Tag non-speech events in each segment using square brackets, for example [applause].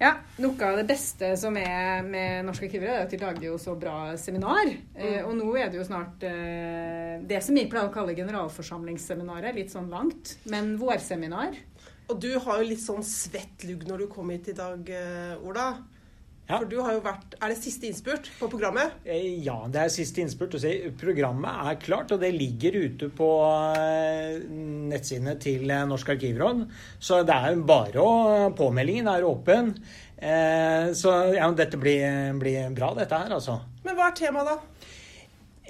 Ja, Noe av det beste som er med Norske arkiver, er at de lager jo så bra seminar. Eh, og nå er det jo snart eh, det som vi pleier å kalle generalforsamlingsseminaret. Litt sånn langt. Men vårseminar. Og du har jo litt sånn svett lugg når du kom hit i dag, eh, Ola. Ja. For du har jo vært Er det siste innspurt på programmet? Eh, Ja, det er siste innspurt. Programmet er klart, og det ligger ute på eh, nettsidene til eh, Norsk arkivråd. Så det er bare å Påmeldingen er åpen. Så ja, dette blir, blir bra, dette her, altså. Men hva er temaet, da?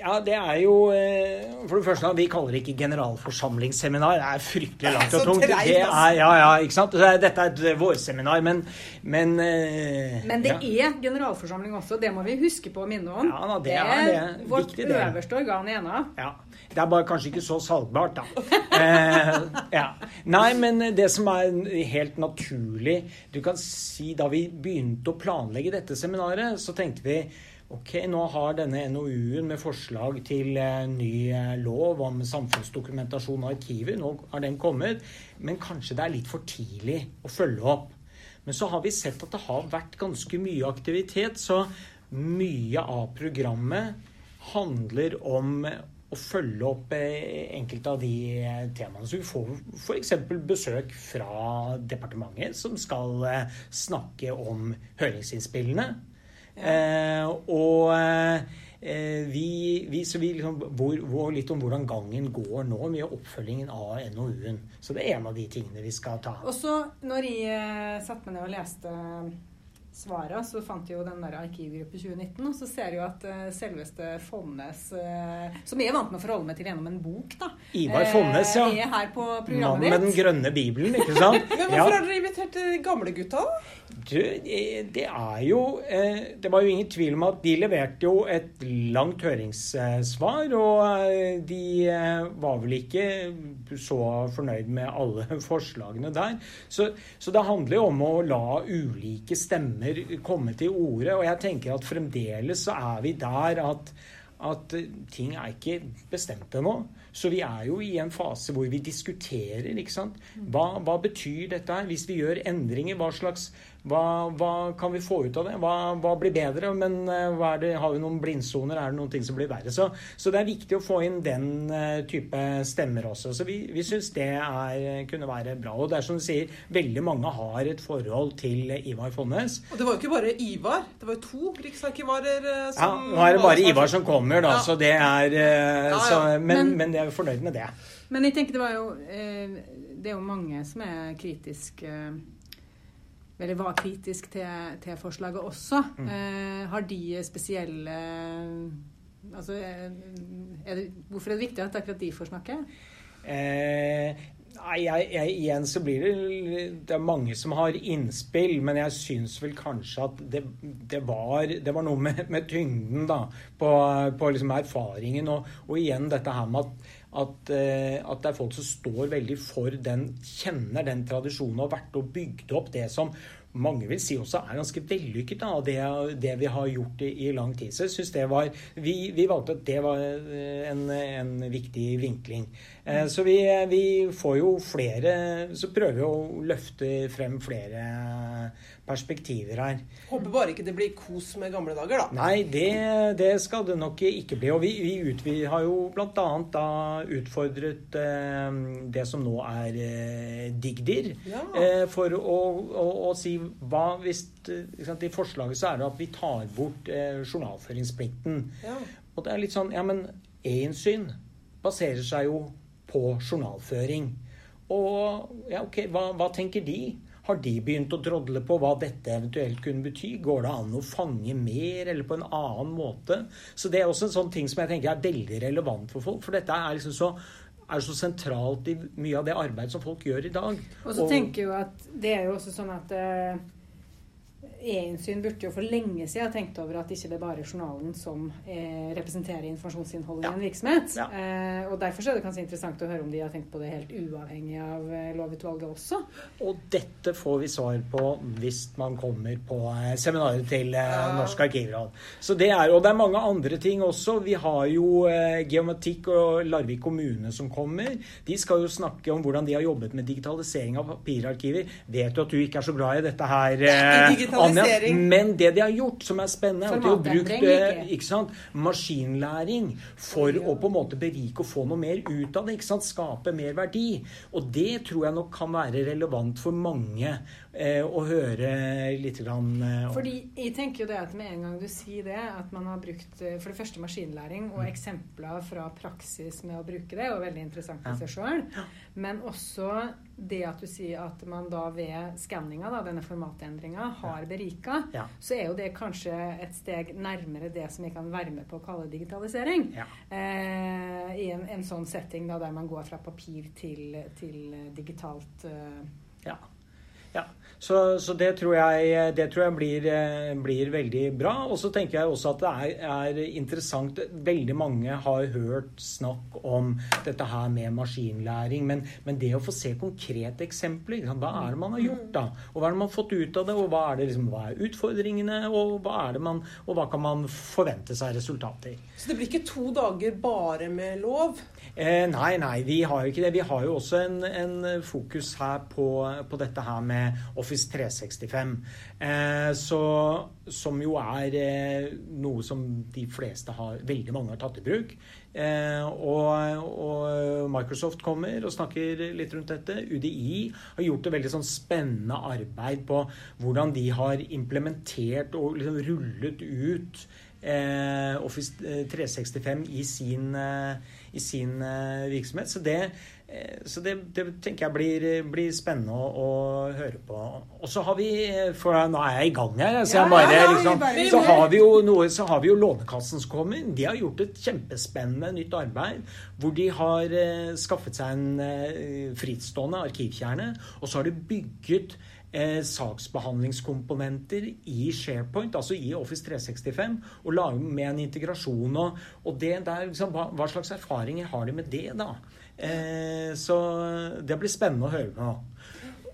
Ja, det er jo eh, For det første, vi kaller det ikke generalforsamlingsseminar. Det er fryktelig langt og tungt. Det er, ja, ja, ikke sant? Dette er et vårseminar, men Men, eh, Men det ja. er generalforsamling også, det må vi huske på å minne om. Ja da, det er det. vårt Viktig, det. øverste organ i ena. Ja. Det er bare kanskje ikke så salgbart, da. Eh, ja. Nei, men det som er helt naturlig Du kan si da vi begynte å planlegge dette seminaret, så tenkte vi Ok, nå har denne NOU-en med forslag til eh, ny eh, lov om samfunnsdokumentasjon og arkiver, nå har den kommet, men kanskje det er litt for tidlig å følge opp. Men så har vi sett at det har vært ganske mye aktivitet, så mye av programmet handler om å følge opp eh, enkelte av de eh, temaene. Så vi får f.eks. besøk fra departementet, som skal eh, snakke om høringsinnspillene. Eh, og eh, vi, vi, så vi liksom, hvor, hvor, litt om hvordan gangen går nå med oppfølgingen av NOU-en. Så det er en av de tingene vi skal ta. Og så, når jeg eh, satte meg ned og leste svarene, så fant jo den der Arkivgruppe 2019, og så ser jo at uh, selveste Fonnes, uh, som jeg er vant med å forholde meg til gjennom en bok, da Ivar Fonnes, ja. eh, er her på Mannen med den grønne bibelen, ikke sant? [laughs] Men hvorfor har dere invitert gamlegutta, gamle gutta? da? Du, eh, det er jo uh, Det var jo ingen tvil om at de leverte jo et langt høringssvar, og eh, de eh, var vel ikke så fornøyd med alle [laughs] forslagene der. Så, så det handler jo om å la ulike stemmer komme til orde, og jeg tenker at fremdeles så er vi der at at ting er ikke bestemt ennå. Så vi er jo i en fase hvor vi diskuterer. ikke sant? Hva, hva betyr dette her? Hvis vi gjør endringer, hva slags hva, hva kan vi få ut av det? Hva, hva blir bedre? Men eh, hva er det, har vi noen blindsoner? Er det noen ting som blir verre? Så, så det er viktig å få inn den eh, type stemmer også. Så vi, vi syns det er, kunne være bra. Og det er som du sier, veldig mange har et forhold til Ivar Fonnes. Og det var jo ikke bare Ivar. Det var jo to riksarkivarer som Ja, nå er det bare Ivar som kommer, da, Ja. så det er eh. Så, men, Men- jeg er jo fornøyd med det. Men jeg tenker det var jo eh, Det er jo mange som er kritisk eh, Eller var kritisk til, til forslaget også. Mm. Eh, har de spesielle Altså, eh, er det, hvorfor er det viktig at akkurat de får snakke? Eh, nei, jeg, jeg, igjen så blir det Det er mange som har innspill, men jeg syns vel kanskje at det, det, var, det var noe med, med tyngden, da, på, på liksom erfaringen. Og, og igjen dette her med at at, eh, at det er folk som står veldig for den, kjenner den tradisjonen og har vært og bygd opp det som mange vil si også er ganske vellykket, av det, det vi har gjort i, i lang tid. Så jeg synes det var, vi, vi valgte at det var eh, en, en viktig vinkling. Eh, Så vi, vi får jo flere Så prøver vi å løfte frem flere perspektiver her. Håper bare ikke det blir kos med gamle dager, da. Nei, det, det skal det nok ikke bli. Og vi, vi, ut, vi har jo bl.a. da utfordret eh, det som nå er eh, Digdir, Ja. eh, for å, å, å si hva hvis sant, I forslaget så er det at vi tar bort eh, journalføringsplikten. Ja. Og det er litt sånn Ja, men e-innsyn baserer seg jo på journalføring. Og ja, ok, hva, hva tenker de? Har de begynt å drodle på hva dette eventuelt kunne bety? Går det an å fange mer, eller på en annen måte? Så det er også en sånn ting som jeg tenker er veldig relevant for folk. For dette er liksom så er så sentralt i mye av det arbeidet som folk gjør i dag. Og så tenker jeg jo at det er jo også sånn at E-innsyn burde jo for lenge siden ha tenkt over at ikke det bare er journalen som eh, representerer informasjonsinnholdet Ja. i en virksomhet. Ja. Eh, og Derfor er det kanskje interessant å høre om de har tenkt på det helt uavhengig av eh, lovutvalget også. Og dette får vi svar på hvis man kommer på eh, seminaret til eh, Ja. Norsk arkivråd. Så det er, og det er mange andre ting også. Vi har jo eh, Geomatikk og Larvik kommune som kommer. De skal jo snakke om hvordan de har jobbet med digitalisering av papirarkiver. Vet du at du ikke er så glad i dette her, eh, Anja? Men det de har gjort, som er spennende, er at de har brukt eh, ikke? sant? maskinlæring for å på en måte berike og få noe mer ut av det. ikke sant? Skape mer verdi. Og det tror jeg nok kan være relevant for mange eh, å høre litt grann, eh, om. Fordi jeg tenker jo det at Med en gang du sier det, at man har brukt eh, for det første maskinlæring Mm. og eksempler fra praksis med å bruke det, og veldig interessant for seg sjøl. Men også det at du sier at man da ved skanninga, denne formatendringa, har berika, Ja. så er jo det kanskje et steg nærmere det som vi kan være med på å kalle digitalisering. Ja. Eh, I en, en sånn setting da, der man går fra papir til, til digitalt eh, Ja. Ja. Så, så det tror jeg, det tror jeg blir, eh, blir veldig bra. Og så tenker jeg også at det er, er interessant Veldig mange har hørt snakk om dette her med maskinlæring. Men, men det å få se konkrete eksempler? Hva er det man har gjort, da? Og hva er det man har fått ut av det? Og hva er, det, liksom, hva er utfordringene? Og hva, er det man, og hva kan man forvente seg resultater? Så det blir ikke to dager bare med lov? Eh, nei, nei, vi har jo ikke det. Vi har jo også en, en fokus her på, på dette her med Office 365. Eh, så, som jo er eh, noe som de fleste har, veldig mange har tatt i bruk. Eh, og, og Microsoft kommer og snakker litt rundt dette. UDI har gjort et veldig sånn spennende arbeid på hvordan de har implementert og liksom rullet ut eh, Office 365 i sin, eh, i sin eh, virksomhet. Så det, eh, så det, det tenker jeg blir, blir spennende å, å høre på. Og så har vi For nå er jeg i gang her, så, bare, liksom, så har vi jo noe Så har vi jo Lånekassen som kommer. De har gjort et kjempespennende nytt arbeid. Hvor de har eh, skaffet seg en eh, frittstående arkivkjerne. Og så har de bygget eh, saksbehandlingskomponenter i SharePoint, altså i Office 365, og lage med en integrasjon. Og, og det der, liksom, hva, hva slags erfaringer har de med det, da? Eh, så det blir spennende å høre på.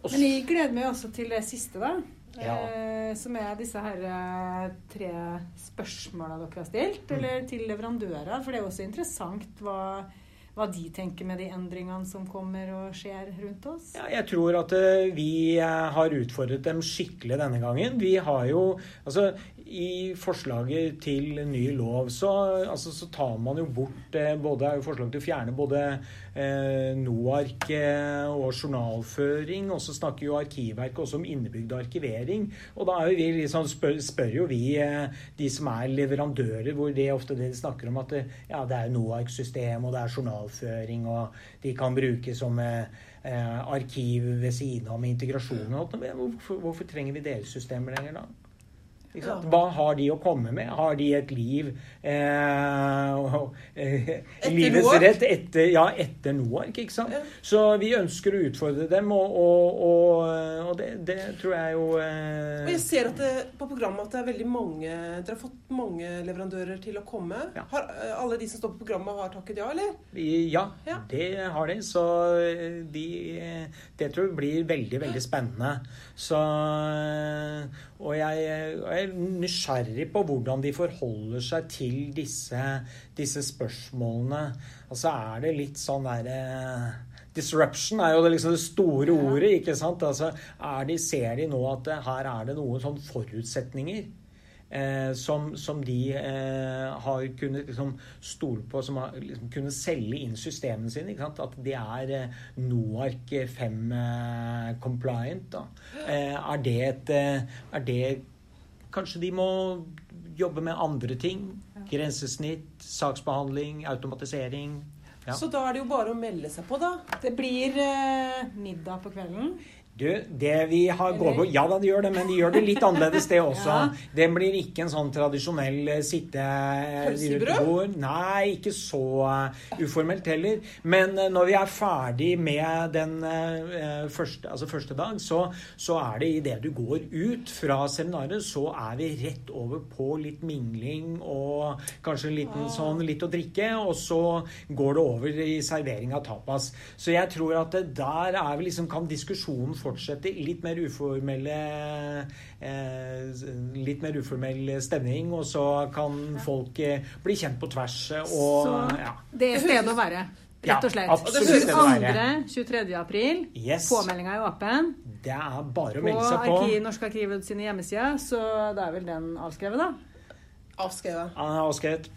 Også. Men jeg gleder meg også til det siste, da. Ja. Eh, som er disse her eh, tre spørsmåla dere har stilt, eller til leverandører. For det er også interessant hva, hva de tenker med de endringene som kommer og skjer rundt oss. Ja, jeg tror at eh, vi eh, har utfordret dem skikkelig denne gangen. Vi har jo Altså, i forslaget til ny lov så, altså, så tar man jo bort eh, både er jo forslag til å fjerne både eh, NOARK eh, og journalføring, og så snakker jo Arkivverket også om innebygd arkivering. Og da er vi liksom, spør, spør jo vi eh, de som er leverandører, hvor det er ofte det de snakker om at det, ja, det er NOARK-system, og det er journalføring, og de kan brukes som eh, eh, arkiv ved siden av med integrasjon. Hvorfor, hvorfor trenger vi deres systemer lenger da? Ja. Hva har de å komme med? Har de et liv eh, eh, Livets Noark? rett etter, ja, etter Noark, ikke sant? Ja. Så vi ønsker å utfordre dem, og, og, og, og det, det tror jeg jo Og eh, jeg ser at det, på programmet at det er veldig mange Dere har fått mange leverandører til å komme. Ja. Har eh, alle de som står på programmet, har takket ja, eller? Ja, Ja. det har de. Så eh, de, det tror jeg blir veldig, veldig spennende. Så, eh, og jeg, er nysgjerrig på hvordan de forholder seg til disse, disse spørsmålene. Altså er det litt sånn derre Disruption er jo det, liksom det store ordet. ikke sant? Altså, er de, ser de nå at det, her er det noen sånn forutsetninger eh, som, som de eh, har kunnet liksom, stole på, som har liksom, kunnet selge inn systemene sine. At de er eh, NOARK 5 eh. Eh, er det et eh, Er det Kanskje de må jobbe med andre ting? Grensesnitt, saksbehandling, automatisering. Ja. Så da er det jo bare å melde seg på, da. Det blir eh, middag på kvelden. Du, det vi har går på Ja da, de gjør det, men de gjør det litt annerledes, det også. [laughs] Ja. Det blir ikke en sånn tradisjonell eh, sitte Pølsebrød? Nei, ikke så eh, uformelt heller. Men eh, når vi er ferdig med den første, altså første dag, så, så er det idet du går ut fra seminaret, så er vi rett over på litt mingling og kanskje en liten sånn litt å drikke, og så går det over i servering av tapas. Så jeg tror at det der er vi liksom, kan diskusjonen fortsette i litt mer uformelle eh, Litt mer uformell stemning, og så kan folk eh, bli kjent på tvers og Så ja. det er stedet å være. Rett og slett. absolutt stedet å 22.-23. april. Yes. Påmeldinga er åpen. Det er bare å På melde seg på. På Norsk Arkiv sine hjemmesider, så da er vel den avskrevet, da. Avskrevet. Han er avskrevet.